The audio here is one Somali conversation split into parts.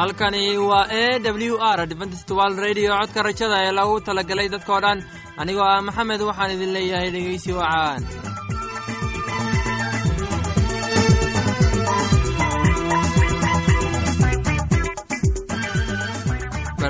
halkani waa e w r dventstwal radio. Codka rajada ee lagu talagalay dadkoo dhan anigoo ah maxamed waxaan idin leeyahay dhegeysi wacaan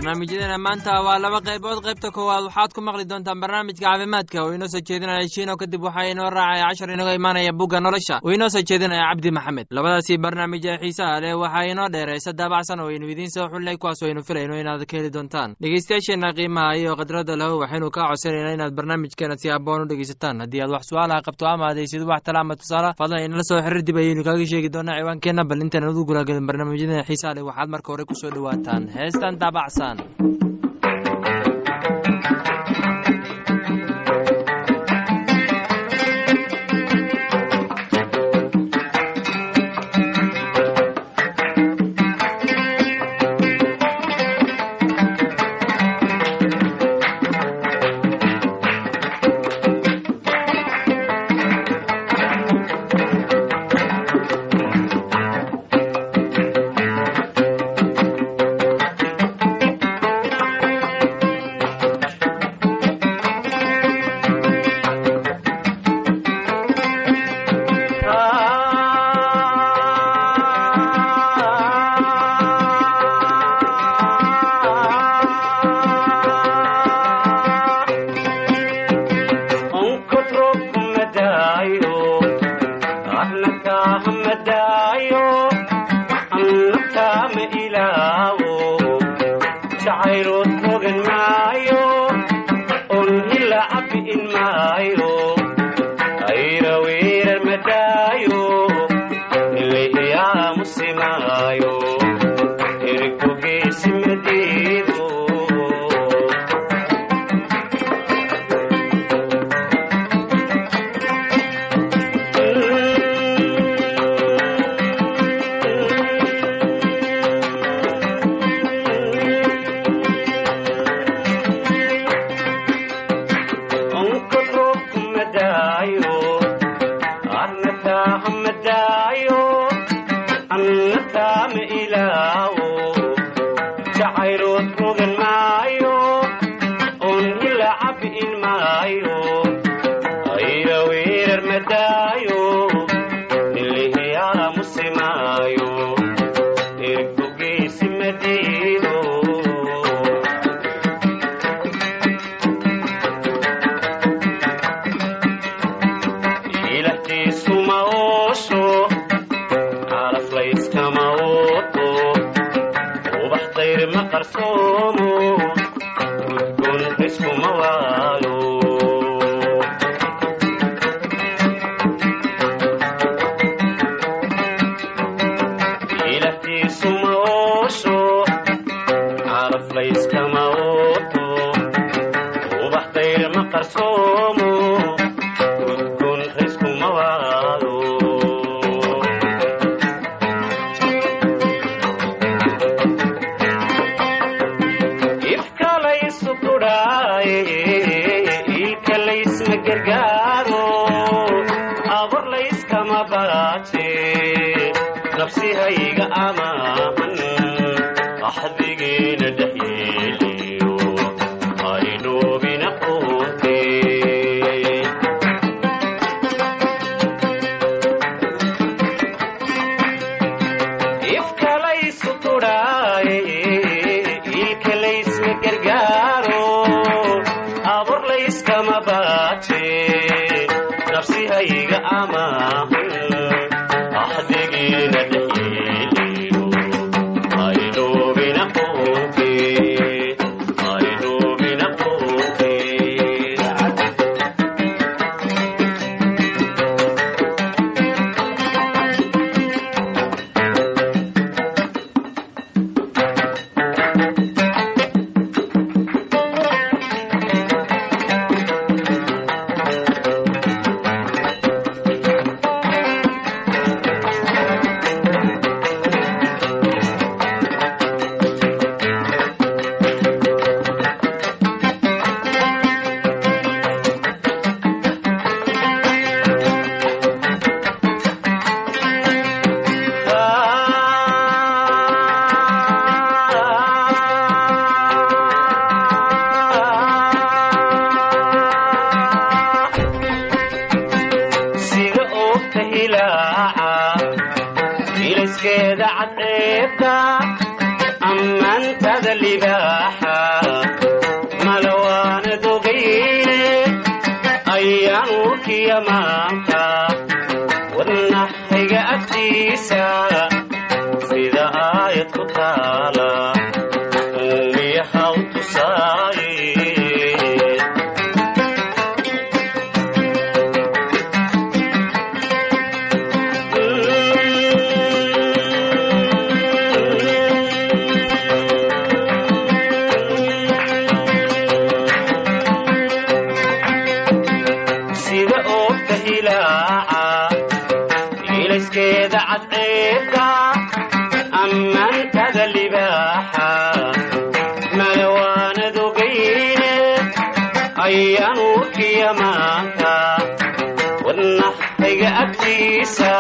barnaamijyadeena maanta waa laba qaybood. Qaybta koowaad waxaad ku maqli doontaan barnaamijka caafimaadka. Oo inoo soo jeedinaya shiino kadib waxaa inoo raacaya cashar inaga imaanaya bugga nolosha. Oo inoo soo jeedinaya cabdi maxamed. Labadaasii barnaamij ee xiisaha leh waxaa inoo dheeraysa daabacsan oo aynu idiin soo xulinay kuwaas oo aynu filayno inaad ka heli doontaan. Dhegeystayaasheenna qiimaha iyo khadradda lahu waxaynu kaa codsanayna inaad barnaamijkeena si aboon u dhegeysataan haddii aad wax su'aalaha qabto ama adaysid wax tala ama tusaale fadlan inala soo xiriir dib ayaynu kaaga sheegi doonaa ciwaankeenna bal intaan udu gulagelin barnaamijyadeena xiisaha leh waxaad marka hore ku soo dhawaataan. Heestan daabacsan nafsihayga amaahan dilaaca ah, ah. ilaskeeda cadceedda ammaantada libaaxa ah, malawaana ayaan urkiyamaa ayaan urkiya maanta wadnaxayga agtiisa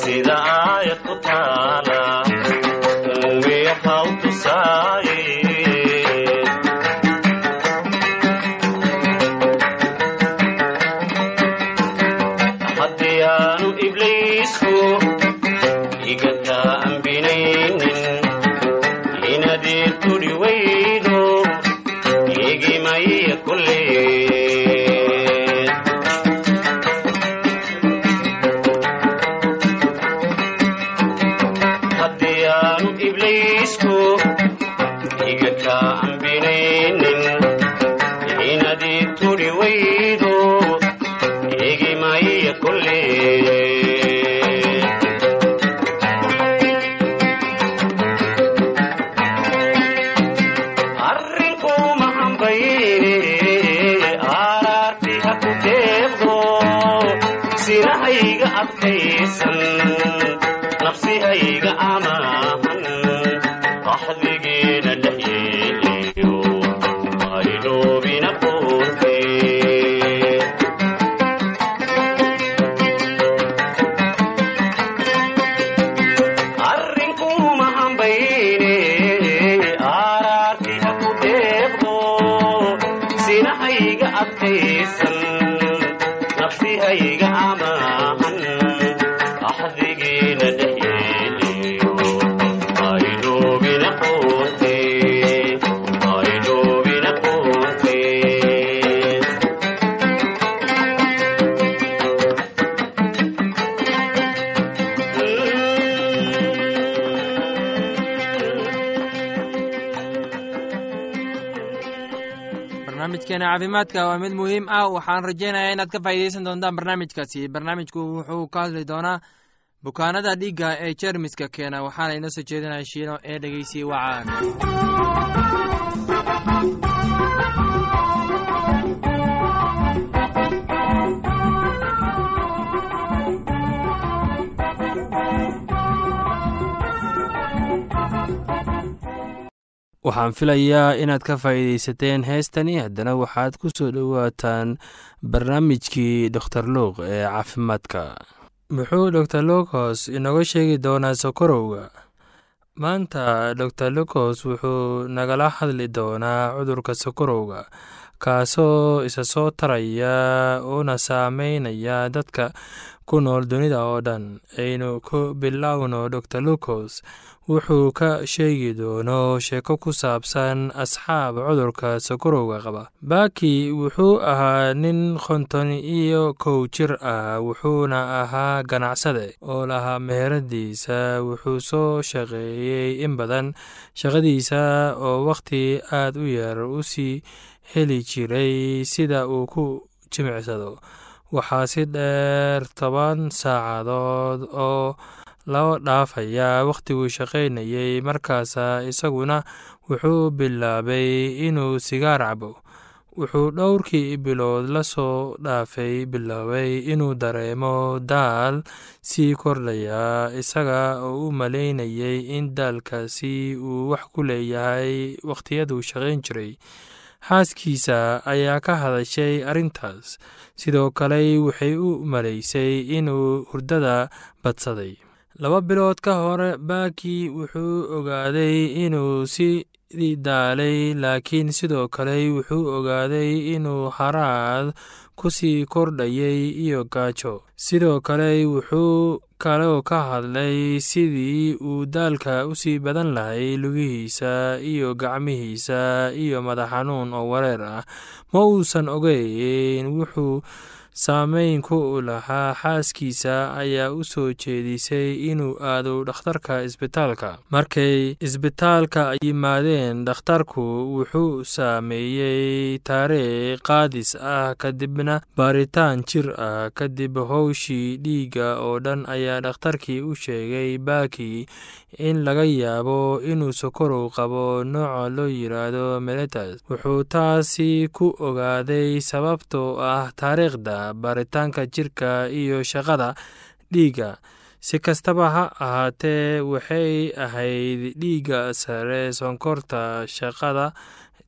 sida aayad ku taala barnaamijkeena caafimaadka waa mid muhiim ah. Waxaan rajaynayaa inaad ka faa'iidaysan doontaan barnaamijkaasi. Barnaamijku wuxuu ka hadli doonaa bukaanada dhiigga ee jermiska keena. Waxaana inoo soo jeedinaya shiino ee dhegeysi wacaan waxaan filayaa inaad ka faa'iidaysateen heestani. Haddana waxaad ku soo dhowaataan barnaamijkii doktor luuq ee caafimaadka. Muxuu dor lucos inooga sheegi doonaa sokorowga? Maanta dor lucos wuxuu nagala hadli doonaa cudurka sokorowga kaasoo isa soo taraya una saameynaya dadka ku nool dunida oo dhan. Aynu ku bilowno dor lucos wuxuu ka sheegi doono sheeko ku saabsan asxaab cudurka sokorowga qaba. Baki wuxuu ahaa nin konton iyo kow jir ah wuxuuna ahaa ganacsade oo lahaa meheradiisa. Wuxuu soo shaqeeyey in badan shaqadiisa oo wakhti aad u yar u sii heli jiray sida uu ku jimicsado. Waxaa si dheer toban saacadood oo loo dhaafayaa wakhtiguu shaqaynayey markaasa isaguna wuxuu bilaabay inuu sigaar cabo. Wuxuu dhowrkii bilood la soo dhaafay biloobay inuu dareemo daal sii kordhaya isaga oo u malaynayay in daalkaasi uu wax ku leeyahay wakhtiyaduu shaqayn jiray xaaskiisa ayaa ka hadashay arrintaas sidoo kale waxay u malaysay inuu hurdada badsaday. Laba bilood ka hore baaki wuxuu ogaaday inuu si daalay laakiin sidoo kale wuxuu ogaaday inuu haraad ku sii kordhayay iyo gaajo. Sidoo kale wuxuu kaloo ka hadlay sidii uu daalka u sii badan lahay lugihiisa iyo gacmihiisa iyo madax xanuun oo wareer ah. Ma uusan ogeyn wuxuu saameyn ku lahaa xaaskiisa ayaa u soo jeedisay inuu aado dhakhtarka isbitaalka. Markay isbitaalka yimaadeen dhakhtarku wuxuu saameeyey taariikh qaadis ah kadibna baaritaan jir ah kadib howshii dhiigga oo dhan ayaa dhakhtarkii u sheegay baaki in laga yaabo inuu sokorow qabo nooca loo yiraahdo meletas wuxuu taasi ku ogaaday sababtoo ah taariikhda baaritaanka jirka iyo shaqada dhiigga. Si kastaba ha ahaatee waxay ahayd dhiigga sare sonkorta shaqada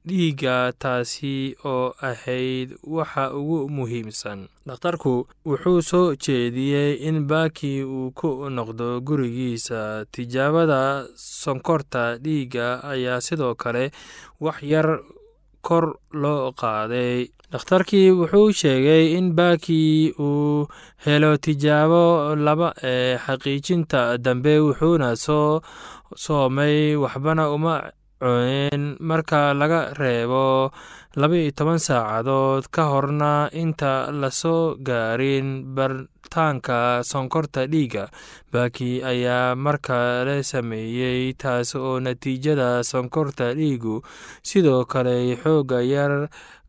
dhiigga taasi oo ahayd waxa ugu muhiimsan. Dhakhtarku wuxuu soo jeediyey in baaki uu ku noqdo gurigiisa. Tijaabada sonkorta dhiigga ayaa sidoo kale wax yar kor loo qaaday. Dhakhtarkii wuxuu sheegay in baaki uu helo tijaabo laba ee xaqiijinta dambe wuxuuna soo soomay waxbana uma marka laga reebo laba-iyo toban saacadood ka horna inta la soo gaarin bartaanka sonkorta dhiigga baaki ayaa markale sameeyey taas oo natiijada sonkorta dhiigu sidoo kale xooga yar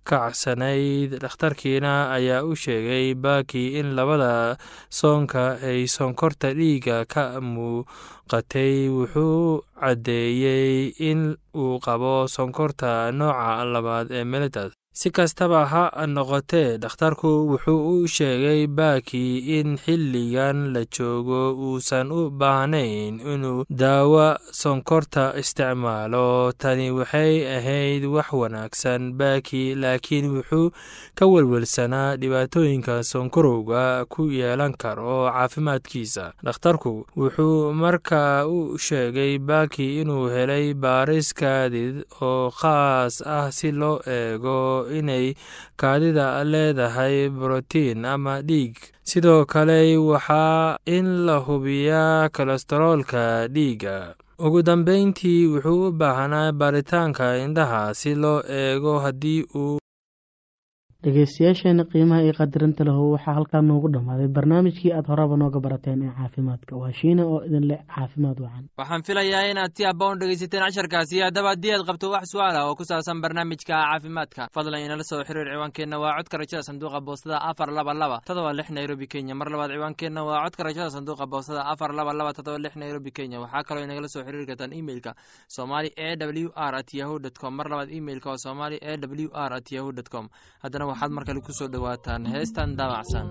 kacsanayd dhakhtarkiina ayaa u sheegay baaki in labada soonka ay sonkorta dhiigga ka muuqatay. Wuxuu caddeeyey in uu qabo sonkorta nooca labaad ee meletas si kastaba ha noqotee dhakhtarku wuxuu u sheegay baaki in xilligan la joogo uusan u baahnayn inuu daawo sonkorta isticmaalo. Tani waxay ahayd wax wanaagsan baaki laakiin wuxuu ka welwelsanaa dhibaatooyinka sonkorowga ku yeelan karo caafimaadkiisa. Dhakhtarku wuxuu markaa u sheegay baaki inuu helay baaris kaadid oo khaas ah si loo eego inay kaadida leedahay brotiin ama dhiig. Sidoo kale waxaa in la hubiyaa kolestaroolka dhiigga. Ugu dambeyntii wuxuu u baahnaa baaritaanka indhaha si loo eego haddii uu dhegeystayaasheena qiimaha iyo qadarinta lahu waxaa halkaa noogu dhammaaday. Barnaamijkii aad horaba nooga barateen ee caafimaadka. Waa shiina oo idin leh caafimaad wacan. Waxaan filayaa inaad si abboon dhegaysateen casharkaasi. Haddaba haddii aad qabto wax su'aal ah oo ku saabsan barnaamijka caafimaadka fadlan inala soo xiriir ciwaankeenna. Waa codka rajada sanduuqa boostada afar laba laba todoba lix nairobi kenya. Mar labaad ciwaankeenna waa codka rajada sanduuqa boostada afar laba laba todoba lix nairobi kenya. Waxaa kaloo inagala soo xiriiri kartaan imeilka somali e w r at yahu com. Mar labaad imeilka waa somali e w r at yahu com. Haddana waxaad mar kale ku soo dhowaataan heestan daabacsan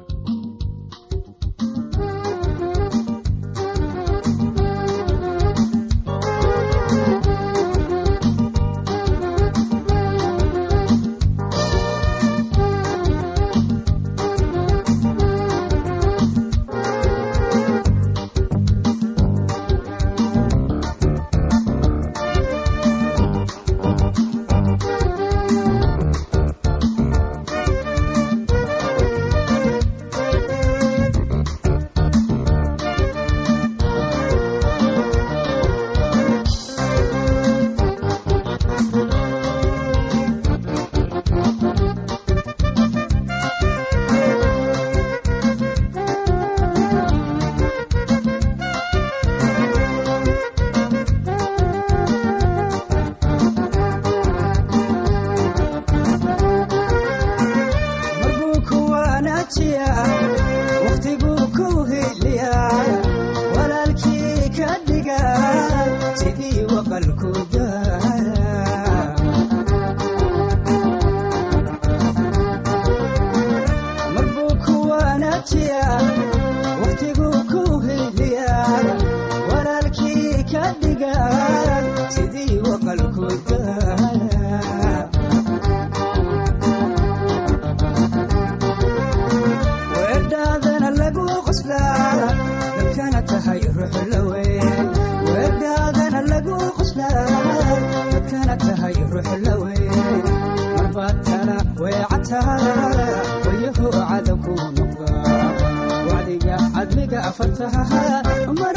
afataha mar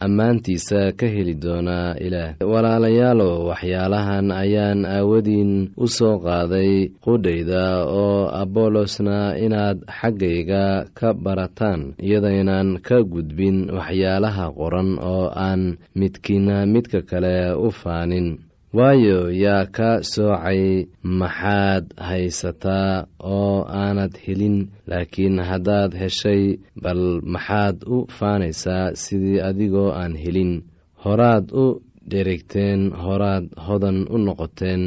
ammaantiisa ka heli doonaa ilaah. Walaalayaalow waxyaalahan ayaan aawadiin u soo qaaday qudhayda oo abolosna inaad xaggayga ka barataan iyadaynan ka gudbin waxyaalaha qoran oo aan midkiina midka kale u faanin waayo yaa ka soocay maxaad haysataa oo aanad helin laakiin haddaad heshay bal maxaad u faanaysaa sidii adigoo aan helin. Horaad u dheregteen horaad hodan u noqoteen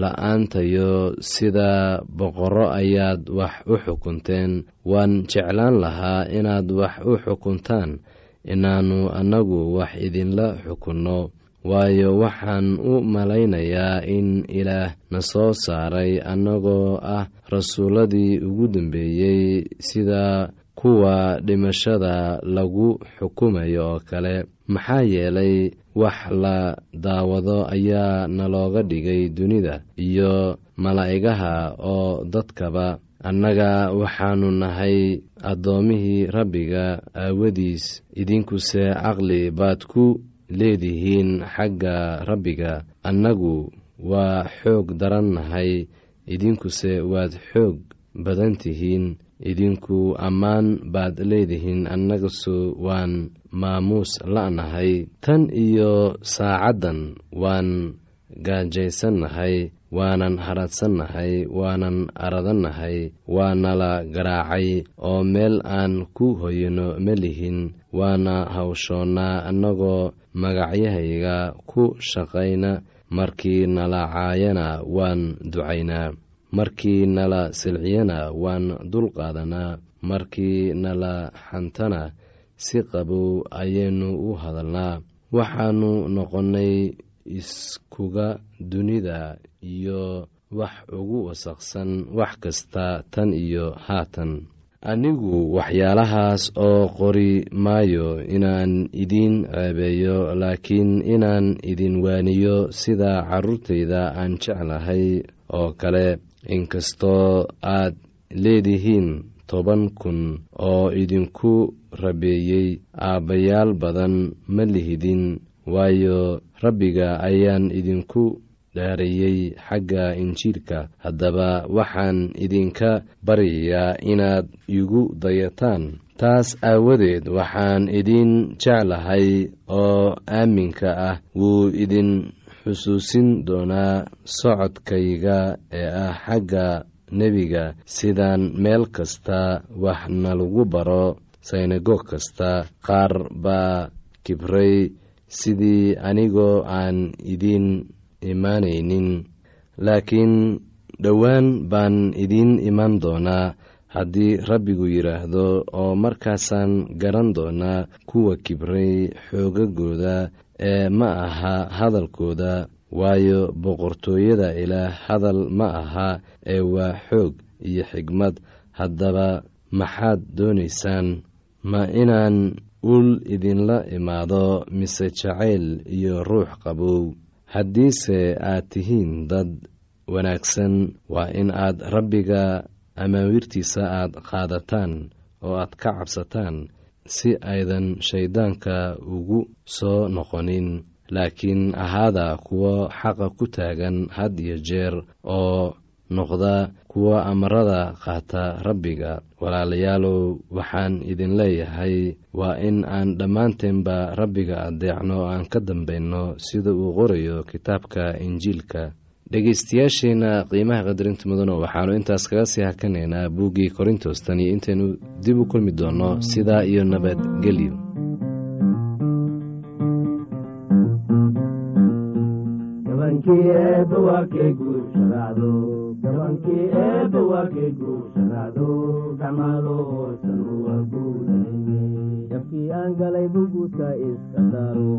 la'aantayo sida boqorro ayaad wax u xukunteen. Waan jeclaan lahaa inaad wax u xukuntaan inaannu annagu wax idinla xukunno waayo waxaan u malaynayaa in ilaah na soo saaray annagoo ah rasuulladii ugu dambeeyey sida kuwa dhimashada lagu xukumayo oo kale. Maxaa yeelay wax la daawado ayaa nalooga dhigay dunida iyo malaa'igaha oo dadkaba. Annaga waxaannu nahay addoomihii rabbiga aawadiis. Idinkuse caqli baad ku leedihiin xagga rabbiga. Annagu waa xoog daran nahay idinkuse waad xoog badan tihiin idinku ammaan baad leedihiin annagasu waan maamuus la'nahay. Tan iyo saacaddan waan gaajaysannahay waanan hadhadsannahay waanan aradannahay waanala garaacay oo meel aan ku hoyano ma lihin waana hawshoonnaa annagoo magacyahayga ku shaqayna markii nala caayana waan ducaynaa markii nala silciyana waan dulqaadanaa markii nala xantana si qabow ayaynu u hadalnaa. Waxaannu noqonnay iskuga dunida iyo wax ugu wasaqsan wax kasta tan iyo haatan anigu waxyaalahaas oo qori maayo inaan idiin ceebeeyo laakiin inaan idin waaniyo sida carruurtayda aan jeclahay oo kale. Inkastoo aad leedihiin toban kun oo idinku rabeeyey aabbayaal badan ma lihidin waayo rabbiga ayaan idinku dhaariyey xagga injiilka. Haddaba waxaan idinka baryayaa inaad igu dayataan. Taas aawadeed waxaan idin jeclahay oo aaminka ah wuu idin xusuusin doonaa socodkayga ee ah xagga nebiga. Sidaan meel kasta wax nalagu baro synagog kasta qaar baa kibray. Sidii anigoo aan idiin imaanaynin laakiin dhowaan baan idiin imaan doonaa haddii rabbigu yidhaahdo oo markaasaan garan doonaa kuwa kibray xoogagooda ee ma aha hadalkooda waayo boqortooyada ilaah hadal ma aha ee waa xoog iyo xigmad. Haddaba maxaad doonaysaan ma inaan ul idinla imaado mise jacayl iyo ruux qabow haddiise aad tihiin dad wanaagsan waa in aad rabbiga amaawiirtiisa aad qaadataan oo aad ka cabsataan si aydan shayddaanka ugu soo noqonin. Laakiin ahaada kuwo xaqa ku taagan had iyo jeer oo noqda kuwa amarada qaata rabbiga. Walaalayaalow waxaan idin leeyahay waa in aan dhammaanteenba rabbiga addeecno aan ka dambayno sida uu qorayo kitaabka injiilka. Dhegeystayaasheenna qiimaha qadarinta mudano waxaannu intaas kaga sii hakanaynaa buuggii korintos tan iyo intaynu dib u kulmi doonno sidaa iyo nabadgelyo gabankii eebba waa gacmaaloosan waa guulayne jabkii aan galay buguuska iska daaro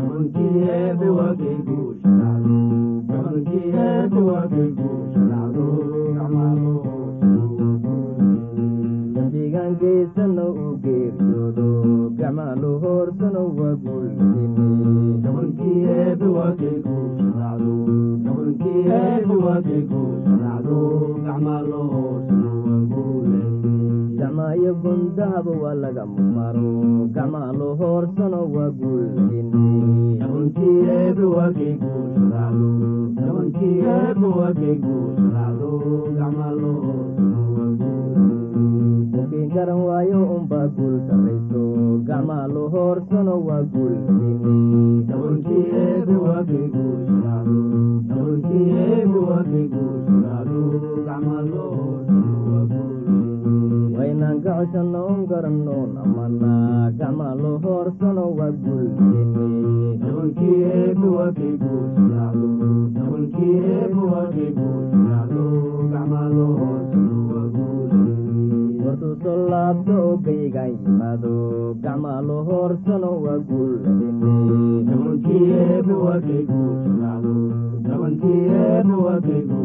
gabankii eebba waa gacmaaloohorsana waa kay guursharaacdo gacmaaloohorsana waa guulayne gacmaayo gundahaba waa laga mumaro gacmaaloohorsana waa waa kay qofkii garan waayo unbaa guul waa guulayne gabankii eebba waa kay guursharaacdo kay guursharaacdo gacmaaloohorsana waa guulayne wartuu soo laabto oo gaygaan yimaado waa gabankii eebba waa eebba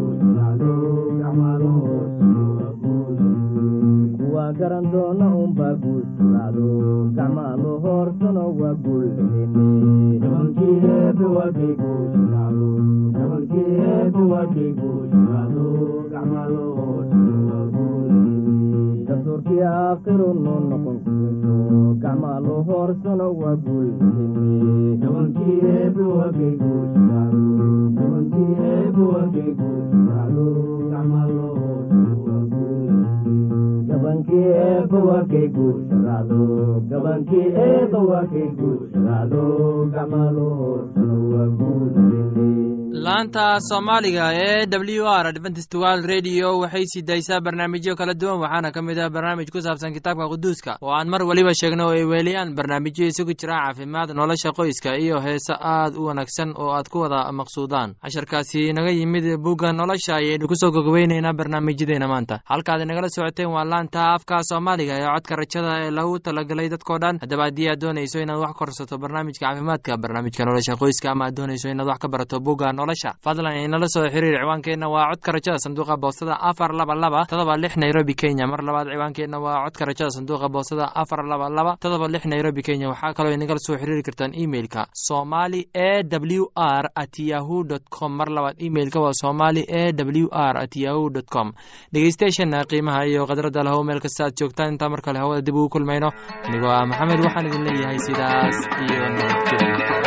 waa waa garan doona unbaa waa guulayne gabankii eebba waa kay guusharaacdo gabankii eebba waa kay guusharaacdo gacmaaloohorsana gabankii eebba waa kay gabankii eebba waa kay gacmaaloohorsana waa guulayne laanta soomaaliga ee w r adventist world radio waxay sii daysaa barnaamijyo kala duwan waxaana ka mid ah barnaamij ku saabsan kitaabka quduuska. Oo aan mar weliba sheegno oo ay weeliyaan barnaamijyo isugu jira caafimaad nolosha qoyska iyo heese aad u wanaagsan oo aad ku wada maqsuudaan. Casharkaasi naga yimid bugga nolosha ayaynu ku soo gogobeyneynaa barnaamijyadeena maanta. Halkaad inagala socoteen waa laanta afka soomaaliga ee codka rajada ee lagu talagalay dadkoo dhan. Haddaba haddii aad doonayso inaad wax korsato barnaamijka caafimaadka barnaamijka nolosha qoyska ama aad doonayso inaad wax ka barato bugga nolosha. Fadlan inala soo xiriir ciwaankeenna waa codka rajada sanduuqa boostada afar laba laba todoba lix nairobi kenya. Mar labaad ciwaankeenna waa codka rajada sanduuqa boostada afar laba laba todoba lix nairobi kenya. Waxaa kaloo inagala soo xiriiri kartaan emeilka somali e w r at yahu dt com. Mar labaad emeilka waa somali e w r at yahu dt com. Dhegeystayaasheena qiimaha iyo khadradda lahow meel kasta aad joogtaan. Intaa mar kale hawada dib ugu kulmayno anigoo ah maxamed waxaan idin leeyahay sidaas iyo nabadgelyo